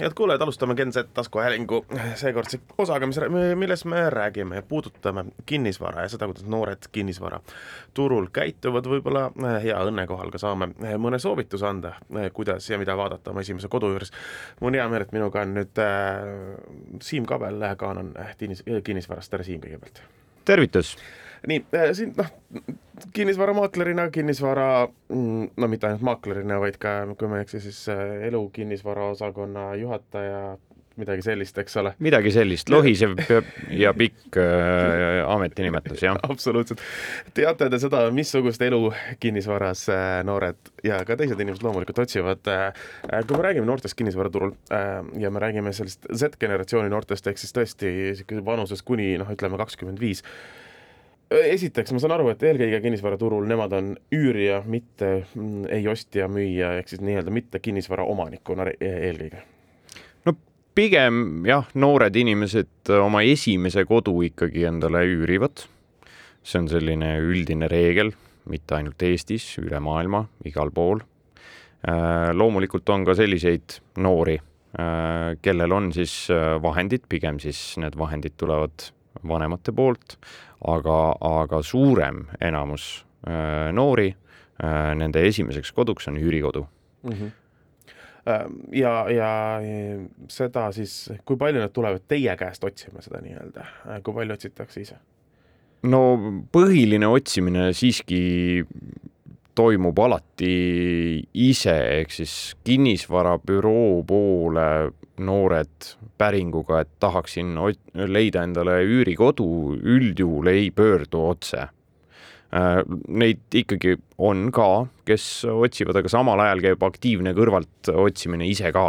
head kuulajad, alustame Gen Z taskuhäälingu seekordse osaga, mis, milles me räägime ja puudutame kinnisvara ja seda, kuidas noored kinnisvaraturul käituvad, võib-olla eh, hea õnne kohal ka saame eh, mõne soovituse anda, eh, kuidas ja mida vaadata oma esimese kodu juures. mul on hea meel, et minuga on nüüd äh, Siim Kabel, Kaanon kinnis, kinnisvarast, tere Siim kõigepealt! tervitus! nii, siin noh, kinnisvaramaaklerina, kinnisvara, mm, no mitte ainult maaklerina, vaid ka, kui ma ei eksi, siis äh, elu kinnisvaraosakonna juhataja, midagi sellist, eks ole. midagi sellist, lohisev ja pikk äh, ametinimetus, jah. absoluutselt. teate te seda, missugust elu kinnisvaras äh, noored ja ka teised inimesed loomulikult otsivad äh,, kui me räägime noortest kinnisvaraturul äh, ja me räägime sellest Z-generatsiooni noortest, ehk siis tõesti vanuses kuni noh, ütleme kakskümmend viis esiteks ma saan aru, et eelkõige kinnisvaraturul nemad on üürija, mitte mm, ei ostja, müüja ehk siis nii-öelda mitte kinnisvara omanikuna e-, eelkõige. no pigem jah, noored inimesed oma esimese kodu ikkagi endale üürivad. see on selline üldine reegel, mitte ainult Eestis, üle maailma, igal pool. Äh, loomulikult on ka selliseid noori, äh, kellel on siis äh, vahendid, pigem siis need vahendid tulevad vanemate poolt aga, aga suurem enamus äh, noori äh,, nende esimeseks koduks on üürikodu mm. -hmm ja, ja seda siis, kui palju nad tulevad teie käest otsima seda nii-öelda, äh, kui palju otsitakse ise? no põhiline otsimine siiski toimub alati ise, ehk siis kinnisvarabüroo poole noored päringuga, et tahaksin leida endale üürikodu, üldjuhul ei pöördu otse. Äh, neid ikkagi on ka, kes otsivad, aga samal ajal käib aktiivne kõrvalt otsimine ise ka,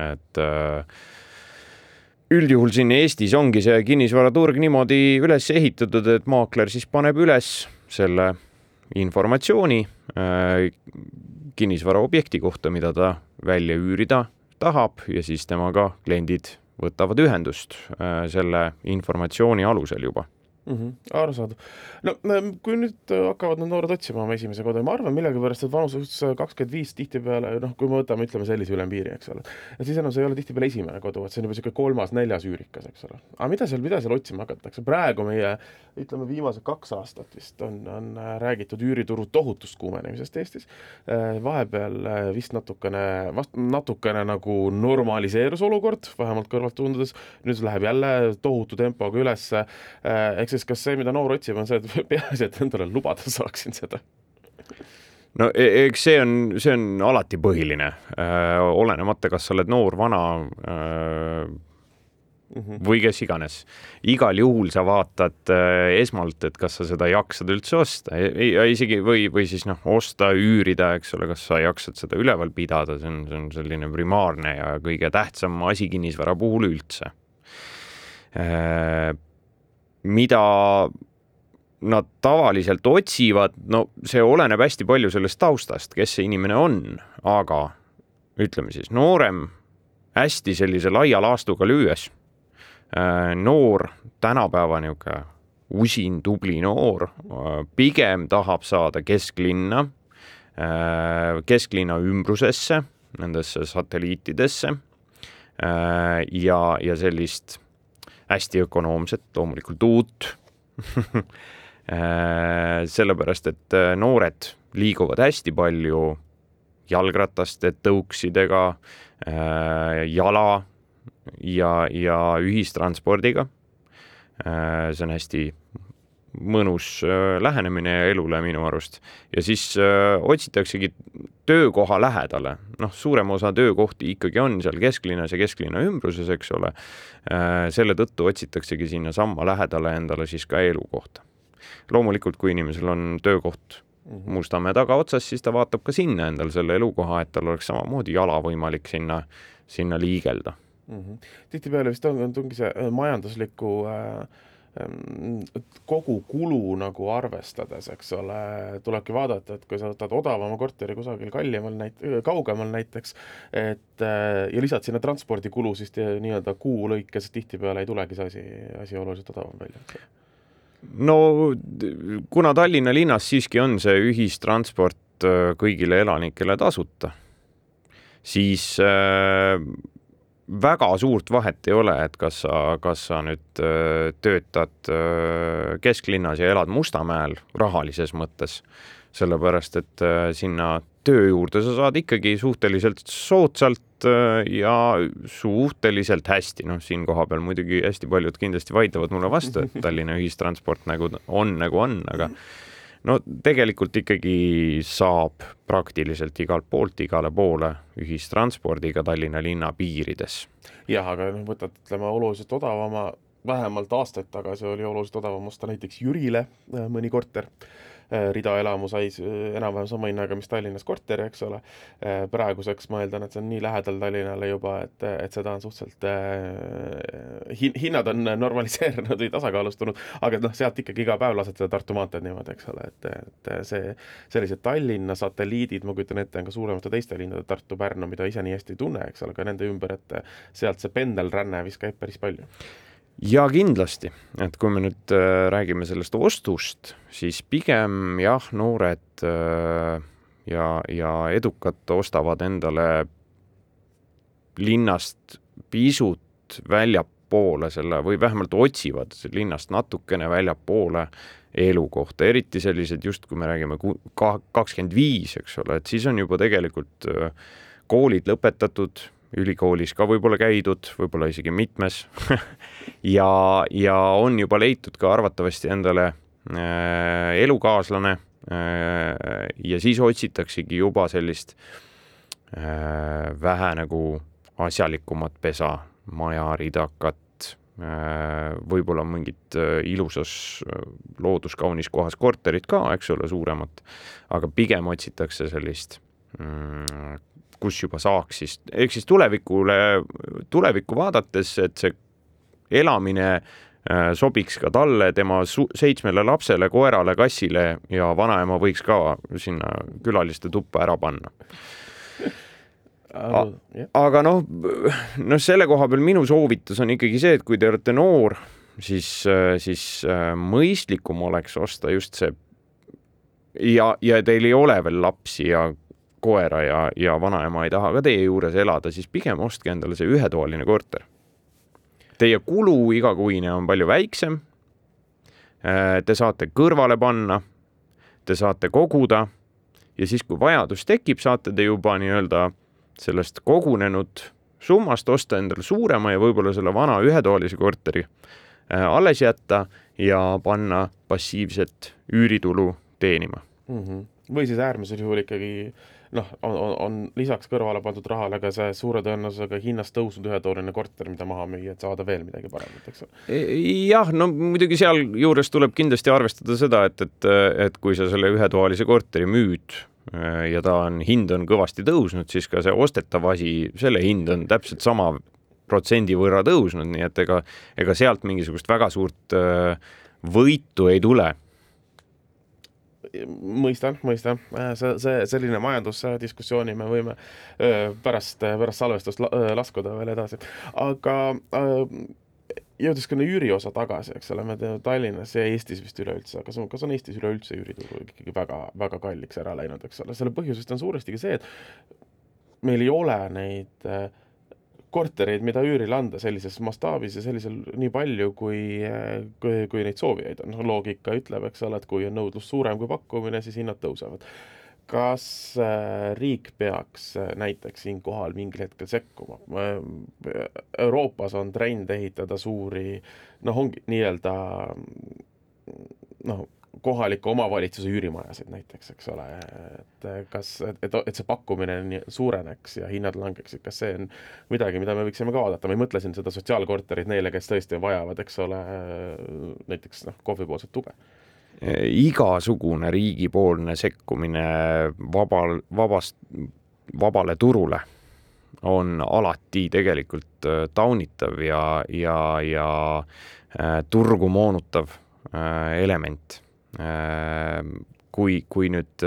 et äh, üldjuhul siin Eestis ongi see kinnisvaraturg niimoodi üles ehitatud, et maakler siis paneb üles selle informatsiooni äh, kinnisvaraobjekti kohta, mida ta välja üürida tahab ja siis temaga kliendid võtavad ühendust äh, selle informatsiooni alusel juba mm. -hmm, arusaadav. no kui nüüd hakkavad need noored otsima oma esimese kodu, ma arvan millegipärast, et vanuses kakskümmend viis tihtipeale noh, kui me võtame, ütleme sellise ülempiiri, eks ole, et siis enam see ei ole tihtipeale esimene kodu, et see on juba niisugune kolmas-neljas üürikas, eks ole. aga mida seal, mida seal otsima hakatakse, praegu meie ütleme, viimased kaks aastat vist on, on räägitud üürituru tohutust kuumenemisest Eestis. Äh, vahepeal äh, vist natukene, vast natukene nagu normaliseerus olukord, vähemalt kõrvalt tundudes, nüüd läheb jälle tohutu tempoga üles, äh, eks siis kas see, mida noor otsib, on see, et peaasi, et endale lubada saaksin seda? no e-, eks see on, see on alati põhiline äh,, olenemata, kas sa oled noor, vana äh, mm -hmm. või kes iganes. igal juhul sa vaatad äh, esmalt, et kas sa seda jaksad üldse osta, isegi või, või siis noh, osta, üürida, eks ole, kas sa jaksad seda üleval pidada, see on, see on selline primaarne ja kõige tähtsam asi kinnisvara puhul üldse mida nad tavaliselt otsivad, no see oleneb hästi palju sellest taustast, kes see inimene on, aga ütleme siis noorem, hästi sellise laia laastuga lüües, äh, noor, tänapäeva niisugune usin, tubli noor, äh, pigem tahab saada kesklinna, äh, kesklinna ümbrusesse, nendesse satelliitidesse ja, ja sellist hästi ökonoomset, loomulikult uut äh, sellepärast, et äh, noored liiguvad hästi palju jalgrataste, tõuksidega, äh, jala ja, ja ühistranspordiga. see on hästi mõnus lähenemine elule minu arust ja siis öö, otsitaksegi töökoha lähedale, noh, suurem osa töökohti ikkagi on seal kesklinnas ja kesklinna ümbruses, eks ole. selle tõttu otsitaksegi sinnasamma lähedale endale siis ka elukohta. loomulikult, kui inimesel on töökoht. Mustamäe tagaotsas, siis ta vaatab ka sinna endale selle elukoha, et tal oleks samamoodi jala võimalik sinna, sinna liigelda mm -hmm.. tihtipeale vist on, ongi see majandusliku äh kogu kulu nagu arvestades, eks ole, tulebki vaadata, et kui sa võtad odavama korteri kusagil kallimal näit-, kaugemal näiteks, et ja lisad sinna transpordikulu, siis nii-öelda kuu lõikes tihtipeale ei tulegi see asi, asi oluliselt odavam välja. no kuna Tallinna linnas siiski on see ühistransport äh, kõigile elanikele tasuta, siis äh, väga suurt vahet ei ole, et kas sa, kas sa nüüd äh, töötad äh, kesklinnas ja elad Mustamäel rahalises mõttes, sellepärast et äh, sinna töö juurde sa saad ikkagi suhteliselt soodsalt ja suhteliselt hästi, noh, siin kohapeal muidugi hästi paljud kindlasti vaidlevad mulle vastu, et Tallinna ühistransport nagu on, nagu on, aga no tegelikult ikkagi saab praktiliselt igalt poolt igale poole ühistranspordiga Tallinna linna piirides. jah, aga noh, võtad, ütleme oluliselt odavama, vähemalt aastaid tagasi oli oluliselt odavam osta näiteks Jürile äh, mõni korter ridaelamu sai äh, enam-vähem sama hinnaga, mis Tallinnas korter, eks ole. Äh, praeguseks ma eeldan, et see on nii lähedal Tallinnale juba, et, et seda on suhteliselt hin-, hinnad on normaliseerunud või tasakaalustunud, aga noh, sealt ikkagi iga päev lased seda Tartu maanteed niimoodi, eks ole, et, et see, sellised Tallinna satelliidid, ma kujutan ette, on ka suuremate teiste linnade, Tartu, Pärnu, mida ise nii hästi ei tunne, eks ole, ka nende ümber, et sealt see pendelränne vist käib päris palju ja kindlasti, et kui me nüüd äh, räägime sellest ostust, siis pigem jah, noored äh, ja, ja edukad ostavad endale linnast pisut väljapoole selle või vähemalt otsivad linnast natukene väljapoole elukohta, eriti sellised just, kui me räägime kakskümmend viis, eks ole, et siis on juba tegelikult äh, koolid lõpetatud ülikoolis ka võib-olla käidud, võib-olla isegi mitmes. Ja, ja on juba leitud ka arvatavasti endale äh, elukaaslane äh, ja siis otsitaksegi juba sellist äh, vähe nagu asjalikumat pesa, maja, ridakat äh,, võib-olla mingit äh, ilusas äh, looduskaunis kohas korterit ka, eks ole, suuremat, aga pigem otsitakse sellist mm, kus juba saaks siis, ehk siis tulevikule, tulevikku vaadates, et see elamine äh, sobiks ka talle, tema seitsmele lapsele, koerale, kassile ja vanaema võiks ka sinna külaliste tuppa ära panna. aga noh, noh, selle koha peal minu soovitus on ikkagi see, et kui te olete noor, siis, äh, siis äh, mõistlikum oleks osta just see ja, ja teil ei ole veel lapsi ja koera ja, ja vanaema ei taha ka teie juures elada, siis pigem ostke endale see ühetoaline korter. Teie kulu igakuine on palju väiksem. Äh, te saate kõrvale panna, te saate koguda ja siis, kui vajadus tekib, saate te juba nii-öelda sellest kogunenud summast osta endale suurema ja võib-olla selle vana ühetoalise korteri äh, alles jätta ja panna passiivset üüritulu teenima mm. -hmm. või siis äärmisel juhul ikkagi noh, on, on, on lisaks kõrvale pandud rahale ka see suure tõenäosusega hinnast tõusnud ühetoaline korter, mida maha müüa, et saada veel midagi paremat, eks ole. E, jah, no muidugi sealjuures tuleb kindlasti arvestada seda, et, et, et kui sa selle ühetoalise korteri müüd e, ja ta on, hind on kõvasti tõusnud, siis ka see ostetav asi, selle hind on täpselt sama protsendi võrra tõusnud, nii et ega, ega sealt mingisugust väga suurt e, võitu ei tule mõistan, mõistan, äh, see, see selline majandusdiskussiooni me võime äh, pärast, pärast salvestust äh, laskuda veel edasi, aga jõudes ka üüri osa tagasi, eks ole, me teame Tallinnas ja Eestis vist üleüldse, kas on, kas on Eestis üleüldse üürituru ikkagi väga, väga kalliks ära läinud, eks ole, selle põhjusest on suuresti ka see, et meil ei ole neid äh, kortereid, mida üürile anda sellises mastaabis ja sellisel nii palju, kui, kui, kui neid soovijaid on. loogika ütleb, eks ole, et kui on nõudlus suurem kui pakkumine, siis hinnad tõusevad. kas äh, riik peaks äh, näiteks siinkohal mingil hetkel sekkuma? Euroopas on trend ehitada suuri noh, ongi nii-öelda noh, kohaliku omavalitsuse üürimajasid näiteks, eks ole, et kas, et, et see pakkumine suureneks ja hinnad langeksid, kas see on midagi, mida me võiksime ka vaadata, ma ei mõtle siin seda sotsiaalkorterit neile, kes tõesti vajavad, eks ole, näiteks noh, KOV-i tuge igasugune riigipoolne sekkumine vabal, vabast, vabale turule on alati tegelikult äh, taunitav ja, ja, ja turgu moonutav element. Kui, kui nüüd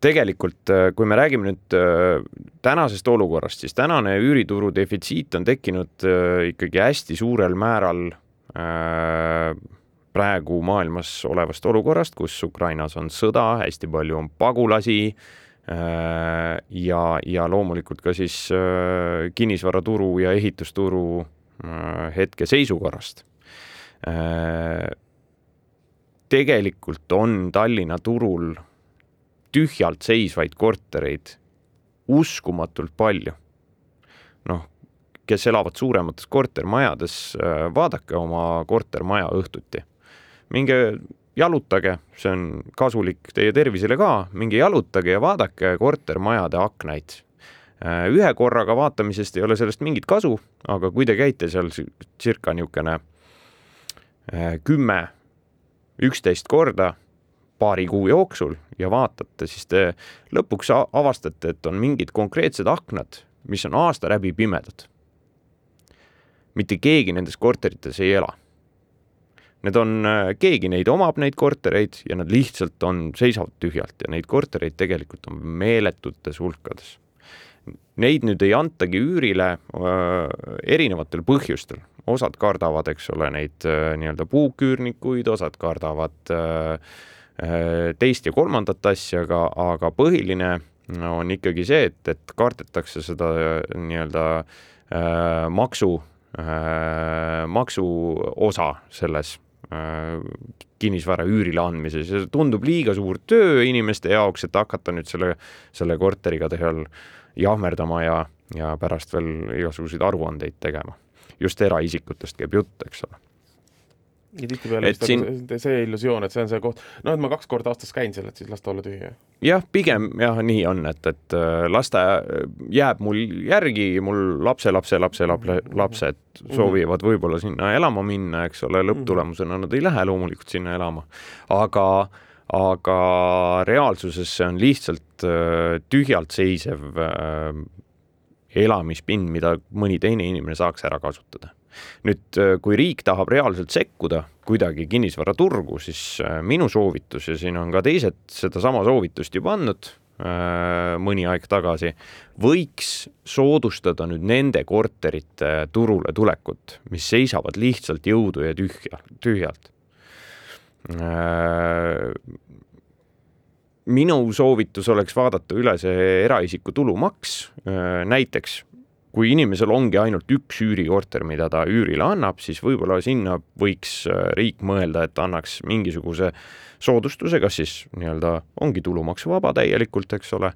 tegelikult, kui me räägime nüüd tänasest olukorrast, siis tänane üürituru defitsiit on tekkinud ikkagi hästi suurel määral praegu maailmas olevast olukorrast, kus Ukrainas on sõda, hästi palju on pagulasi äh, ja, ja loomulikult ka siis äh, kinnisvaraturu ja ehitusturu äh, hetke seisukorrast. Tegelikult on Tallinna turul tühjalt seisvaid kortereid uskumatult palju. noh, kes elavad suuremates kortermajades, vaadake oma kortermaja õhtuti minge jalutage, see on kasulik teie tervisele ka, minge jalutage ja vaadake kortermajade aknaid. Äh, ühe korraga vaatamisest ei ole sellest mingit kasu, aga kui te käite seal circa niisugune äh, kümme, üksteist korda paari kuu jooksul ja vaatate, siis te lõpuks avastate, et on mingid konkreetsed aknad, mis on aasta läbi pimedad. mitte keegi nendes korterites ei ela Need on, äh, keegi neid omab, neid kortereid, ja nad lihtsalt on, seisavad tühjalt ja neid kortereid tegelikult on meeletutes hulkades. Neid nüüd ei antagi üürile äh, erinevatel põhjustel, osad kardavad, eks ole, neid äh, nii-öelda puuküürnikuid, osad kardavad äh, äh, teist ja kolmandat asja, aga, aga põhiline on ikkagi see, et, et kardetakse seda äh, nii-öelda äh, maksu äh,, maksu osa selles Äh, kinnisvara üürile andmises. Ja see tundub liiga suur töö inimeste jaoks, et hakata nüüd selle, selle korteriga seal jahmerdama ja, ja pärast veel igasuguseid aruandeid tegema. just eraisikutest käib jutt, eks ole ja tihtipeale vist siin... see illusioon, et see on see koht, noh, et ma kaks korda aastas käin seal, et siis las ta olla tühi. jah, pigem jah, nii on, et, et äh, lasteaia jääb mul järgi, mul lapselapse, lapselapse, lapsed mhm. soovivad võib-olla sinna elama minna, eks ole, lõpptulemusena nad ei lähe loomulikult sinna elama, aga aga reaalsuses see on lihtsalt äh, tühjalt seisev äh, elamispind, mida mõni teine inimene saaks ära kasutada nüüd, äh, kui riik tahab reaalselt sekkuda kuidagi kinnisvaraturgu, siis minu soovitus ja siin on ka teised sedasama soovitust juba andnud mõni aeg tagasi, võiks soodustada nüüd nende korterite turule tulekut, mis seisavad lihtsalt jõudu ja tühja, tühjalt. Minu soovitus oleks vaadata üle see eraisiku tulumaks, näiteks kui inimesel ongi ainult üks üürikorter, mida ta üürile annab, siis võib-olla sinna võiks äh, riik mõelda, et annaks mingisuguse soodustuse, kas siis nii-öelda ongi tulumaksuvaba täielikult, eks ole,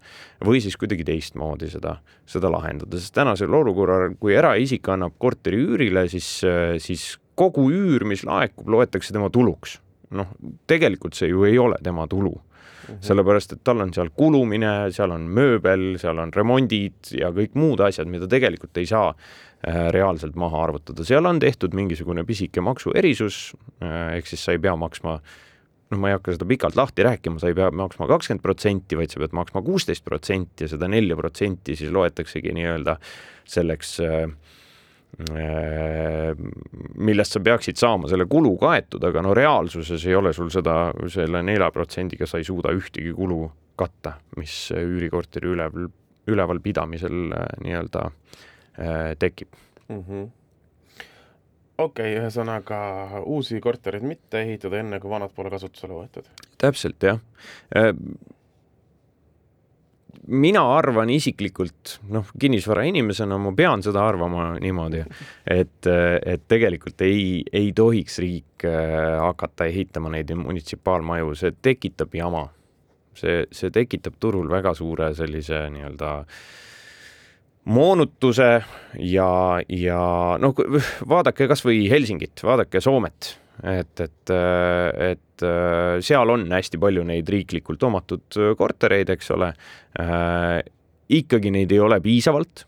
või siis kuidagi teistmoodi seda, seda lahendada, sest tänasel olukorral, kui eraisik annab korteri üürile, siis, äh, siis kogu üür, mis laekub, loetakse tema tuluks. Noh, tegelikult see ju ei ole tema tulu mm, -hmm. sellepärast et tal on seal kulumine, seal on mööbel, seal on remondid ja kõik muud asjad, mida tegelikult ei saa äh, reaalselt maha arvutada, seal on tehtud mingisugune pisike maksuerisus, äh, ehk siis sa ei pea maksma noh, ma ei hakka seda pikalt lahti rääkima, sa ei pea maksma kakskümmend protsenti, vaid sa pead maksma kuusteist protsenti ja seda nelja protsenti siis loetaksegi nii-öelda selleks äh, Äh, millest sa peaksid saama selle kulu kaetud, aga no reaalsuses ei ole sul seda, selle nelja protsendiga sa ei suuda ühtegi kulu katta, mis üürikorteri üleval, ülevalpidamisel äh, nii-öelda äh, tekib mm. -hmm okei okay,, ühesõnaga uusi kortereid mitte ehitada enne, kui vanad pole kasutusele võetud. täpselt, jah mina arvan isiklikult, noh, kinnisvarainimesena ma pean seda arvama niimoodi, et, et tegelikult ei, ei tohiks riik äh, hakata ehitama neid munitsipaalmaju, see tekitab jama. see, see tekitab turul väga suure sellise nii-öelda moonutuse ja, ja noh, vaadake kasvõi Helsingit, vaadake Soomet et, et, et seal on hästi palju neid riiklikult omatud kortereid, eks ole äh,. ikkagi neid ei ole piisavalt.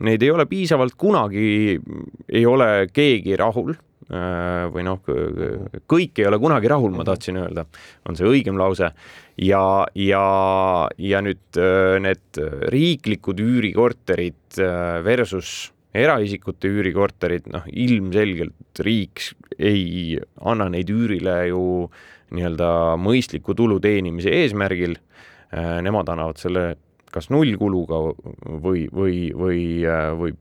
Neid ei ole piisavalt, kunagi ei ole keegi rahul äh, või noh, kõik ei ole kunagi rahul, ma tahtsin öelda, on see õigem lause. ja, ja, ja nüüd äh, need riiklikud üürikorterid äh, versus eraisikute üürikorterid, noh, ilmselgelt riik ei anna neid üürile ju nii-öelda mõistliku tulu teenimise eesmärgil. Nemad annavad selle kas nullkuluga või, või, või, või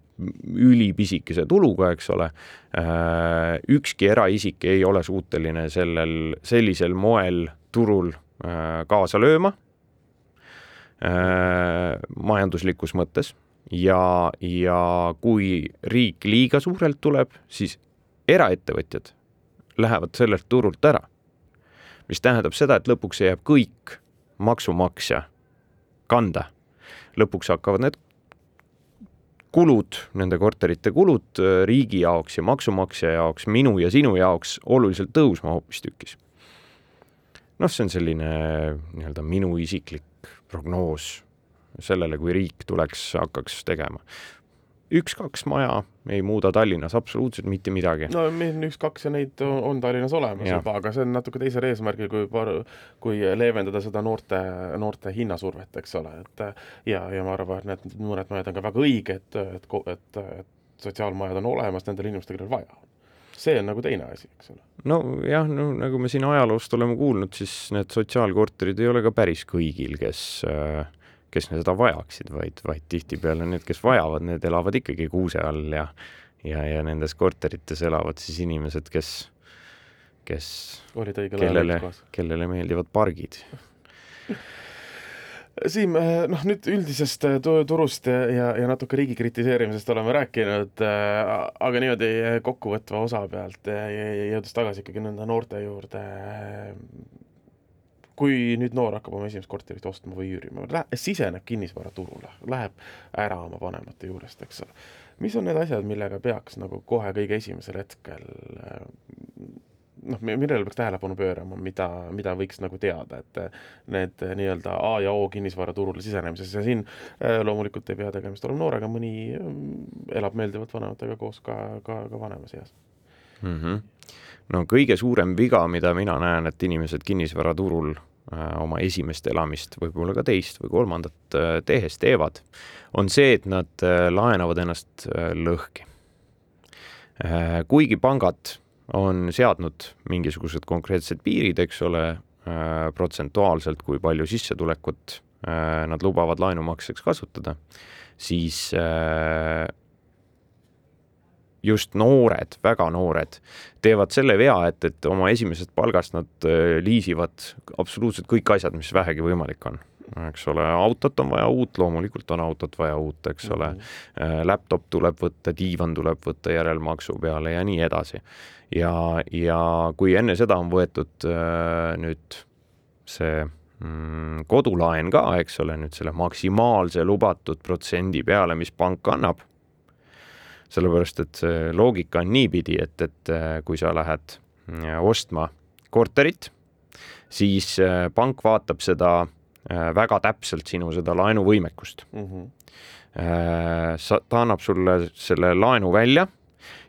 ülipisikese tuluga, eks ole. ükski eraisik ei ole suuteline sellel, sellisel moel turul kaasa lööma majanduslikus mõttes ja, ja kui riik liiga suurelt tuleb, siis eraettevõtjad lähevad sellelt turult ära. mis tähendab seda, et lõpuks jääb kõik maksumaksja kanda. lõpuks hakkavad need kulud, nende korterite kulud äh, riigi jaoks ja maksumaksja jaoks, minu ja sinu jaoks oluliselt tõusma hoopistükkis. noh, see on selline nii-öelda minu isiklik prognoos sellele, kui riik tuleks, hakkaks tegema. üks-kaks maja ei muuda Tallinnas absoluutselt mitte midagi. no meil on üks-kaks ja neid on, Tallinnas olemas ja. juba, aga see on natuke teisel eesmärgil, kui par-, kui leevendada seda noorte, noorte hinnasurvet, eks ole, et ja, ja ma arvan, et need mõned majad on ka väga õiged, et, et, et, et sotsiaalmajad on olemas nendel inimestel, kellel vaja on see on nagu teine asi, eks ole. nojah, no nagu me siin ajaloost oleme kuulnud, siis need sotsiaalkorterid ei ole ka päris kõigil, kes äh, kes seda vajaksid, vaid, vaid tihtipeale need, kes vajavad, need elavad ikkagi kuuse all ja ja, ja nendes korterites elavad siis inimesed, kes, kes, kellele, kellele meeldivad pargid. Siim, noh nüüd üldisest turust ja, ja natuke riigi kritiseerimisest oleme rääkinud, eh, aga niimoodi kokkuvõtva osa pealt jõudes tagasi ikkagi nende noorte juurde, kui nüüd noor hakkab oma esimest korterit ostma või üürima, siseneb kinnisvaraturule, läheb ära oma vanemate juurest, eks ole. mis on need asjad, millega peaks nagu kohe kõige esimesel hetkel noh, millele peaks tähelepanu pöörama, mida, mida võiks nagu teada, et need nii-öelda A ja O kinnisvaraturule sisenemises ja siin loomulikult ei pea tegemist olema noorega, mõni mm, elab meeldivalt vanematega koos ka, ka, ka vanemas eas mm. -hmm. no kõige suurem viga, mida mina näen, et inimesed kinnisvaraturul oma esimest elamist, võib-olla ka teist või kolmandat äh, tehes teevad, on see, et nad äh, laenavad ennast lõhki. kuigi pangad on seadnud mingisugused konkreetsed piirid, eks ole, protsentuaalselt, kui palju sissetulekut nad lubavad laenumakseks kasutada, siis just noored, väga noored, teevad selle vea, et, et oma esimesest palgast nad äh, liisivad absoluutselt kõik asjad, mis vähegi võimalik on eks ole, autot on vaja uut, loomulikult on autot vaja uut, eks ole mm. -hmm. Laptop tuleb võtta, diivan tuleb võtta järelmaksu peale ja nii edasi. ja, ja kui enne seda on võetud äh, nüüd see mm, kodulaen ka, eks ole, nüüd selle maksimaalse lubatud protsendi peale, mis pank annab sellepärast et see loogika on niipidi, et, et äh, kui sa lähed äh, ostma korterit, siis äh, pank vaatab seda väga täpselt sinu seda laenuvõimekust mm. -hmm. sa, ta annab sulle selle laenu välja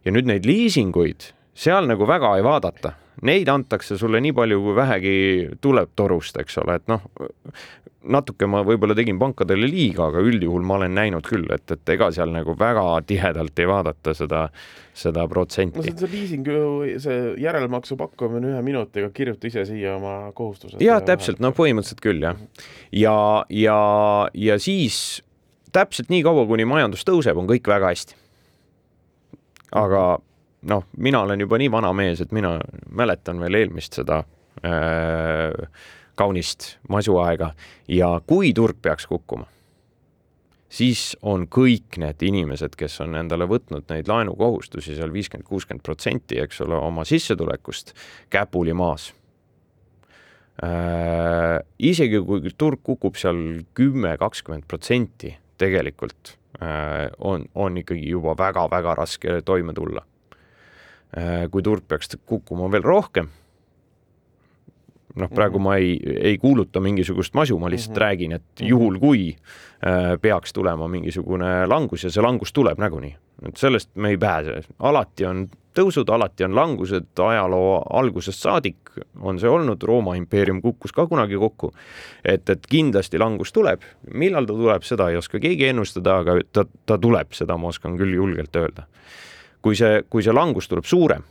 ja nüüd neid liisinguid seal nagu väga ei vaadata, neid antakse sulle nii palju, kui vähegi tuleb torust, eks ole, et noh, natuke ma võib-olla tegin pankadele liiga, aga üldjuhul ma olen näinud küll, et, et ega seal nagu väga tihedalt ei vaadata seda, seda protsenti. no see on see liising ju, see järelmaksu pakkumine ühe minutiga, kirjuta ise siia oma kohustused. jah, täpselt, no põhimõtteliselt küll jah. ja, ja, ja siis täpselt nii kaua, kuni majandus tõuseb, on kõik väga hästi. aga noh, mina olen juba nii vana mees, et mina mäletan veel eelmist seda äh, kaunist masuaega ja kui turg peaks kukkuma, siis on kõik need inimesed, kes on endale võtnud neid laenukohustusi seal viiskümmend, kuuskümmend protsenti, eks ole, oma sissetulekust käpuli maas äh,. isegi kui turg kukub seal kümme, kakskümmend protsenti, tegelikult äh, on, on ikkagi juba väga-väga raske toime tulla. Kui turg peaks kukkuma veel rohkem noh, praegu mhm. ma ei, ei kuuluta mingisugust masu, ma lihtsalt mm -hmm. räägin, et mhm. juhul kui äh, peaks tulema mingisugune langus ja see langus tuleb nagunii, et sellest me ei pääse, alati on tõusud, alati on langused, ajaloo algusest saadik on see olnud, Rooma impeerium kukkus ka kunagi kokku. et, et kindlasti langus tuleb, millal ta tuleb, seda ei oska keegi ennustada, aga ta, ta tuleb, seda ma oskan küll julgelt öelda. Kui see, kui see langus tuleb suurem,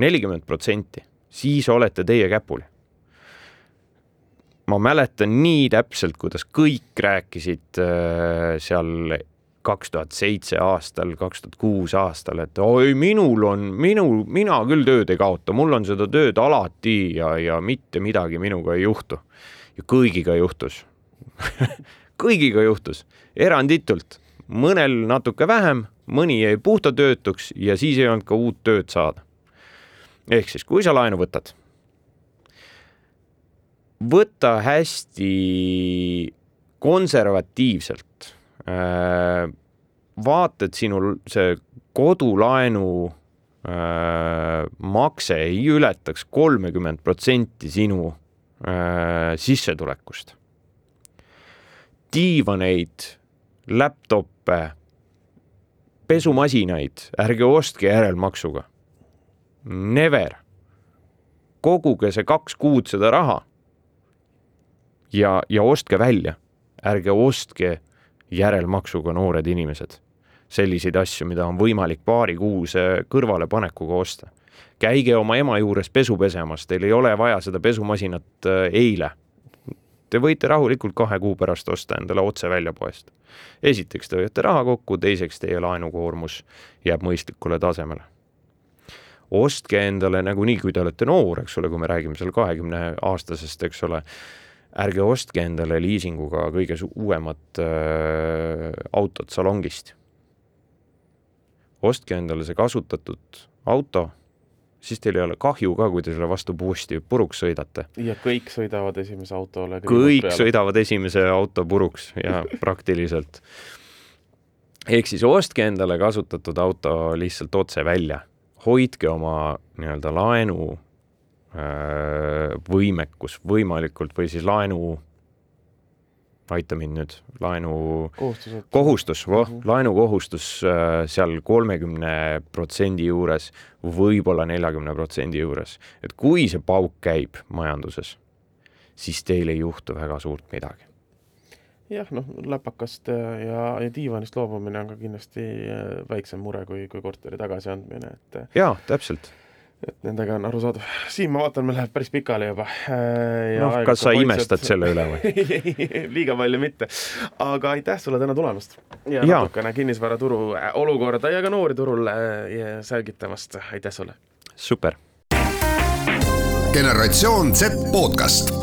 nelikümmend protsenti, siis olete teie käpuli. Ma mäletan nii täpselt, kuidas kõik rääkisid äh, seal kaks tuhat seitse aastal, kaks tuhat kuus aastal, et oi, minul on, minul, mina küll tööd ei kaota, mul on seda tööd alati ja, ja mitte midagi minuga ei juhtu. ja kõigiga juhtus. Kõigiga juhtus, eranditult, mõnel natuke vähem, mõni jäi puhta töötuks ja siis ei olnud ka uut tööd saada. ehk siis, kui sa laenu võtad, võta hästi konservatiivselt Äh, vaata, et sinul see kodulaenu äh, makse ei ületaks kolmekümmend protsenti sinu äh, sissetulekust. diivaneid, laptop'e, pesumasinaid ärge ostke järelmaksuga. Never. koguge see kaks kuud seda raha. ja, ja ostke välja, ärge ostke järelmaksuga noored inimesed. selliseid asju, mida on võimalik paarikuuse kõrvalepanekuga osta. käige oma ema juures pesu pesemas, teil ei ole vaja seda pesumasinat äh, eile. Te võite rahulikult kahe kuu pärast osta endale otse välja poest. esiteks te hoiate raha kokku, teiseks teie laenukoormus jääb mõistlikule tasemele ostke endale nagunii, kui te olete noor, eks ole, kui me räägime seal kahekümne aastasest, eks ole, ärge ostke endale liisinguga kõige uuemat äh, autot salongist. ostke endale see kasutatud auto, siis teil ei ole kahju ka, kui te selle vastu puusti puruks sõidate. ja kõik sõidavad esimese autole. kõik sõidavad esimese auto puruks ja praktiliselt. ehk siis ostke endale kasutatud auto lihtsalt otse välja, hoidke oma nii-öelda laenu Äh, võimekus võimalikult või siis laenu, aita mind nüüd, laenu kohustused. kohustus, voh mm -hmm., laenukohustus äh, seal kolmekümne protsendi juures, võib-olla neljakümne protsendi juures. et kui see pauk käib majanduses, siis teil ei juhtu väga suurt midagi jah, noh, läpakast ja, ja diivanist loobumine on ka kindlasti äh, väiksem mure kui, kui korteri tagasiandmine, et jaa, täpselt et nendega on arusaadav. Siim, ma vaatan, meil läheb päris pikali juba. Äh, noh, kas sa imestad selle üle või liiga palju mitte. aga aitäh sulle täna tulemast ja, ja. natukene kinnisvaraturu äh, olukorda ja ka noori turul äh, selgitamast. aitäh sulle! super! generatsioon Z podcast.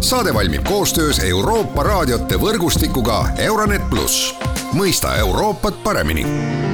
saade valmib koostöös Euroopa raadiote võrgustikuga Euronet pluss, mõista Euroopat paremini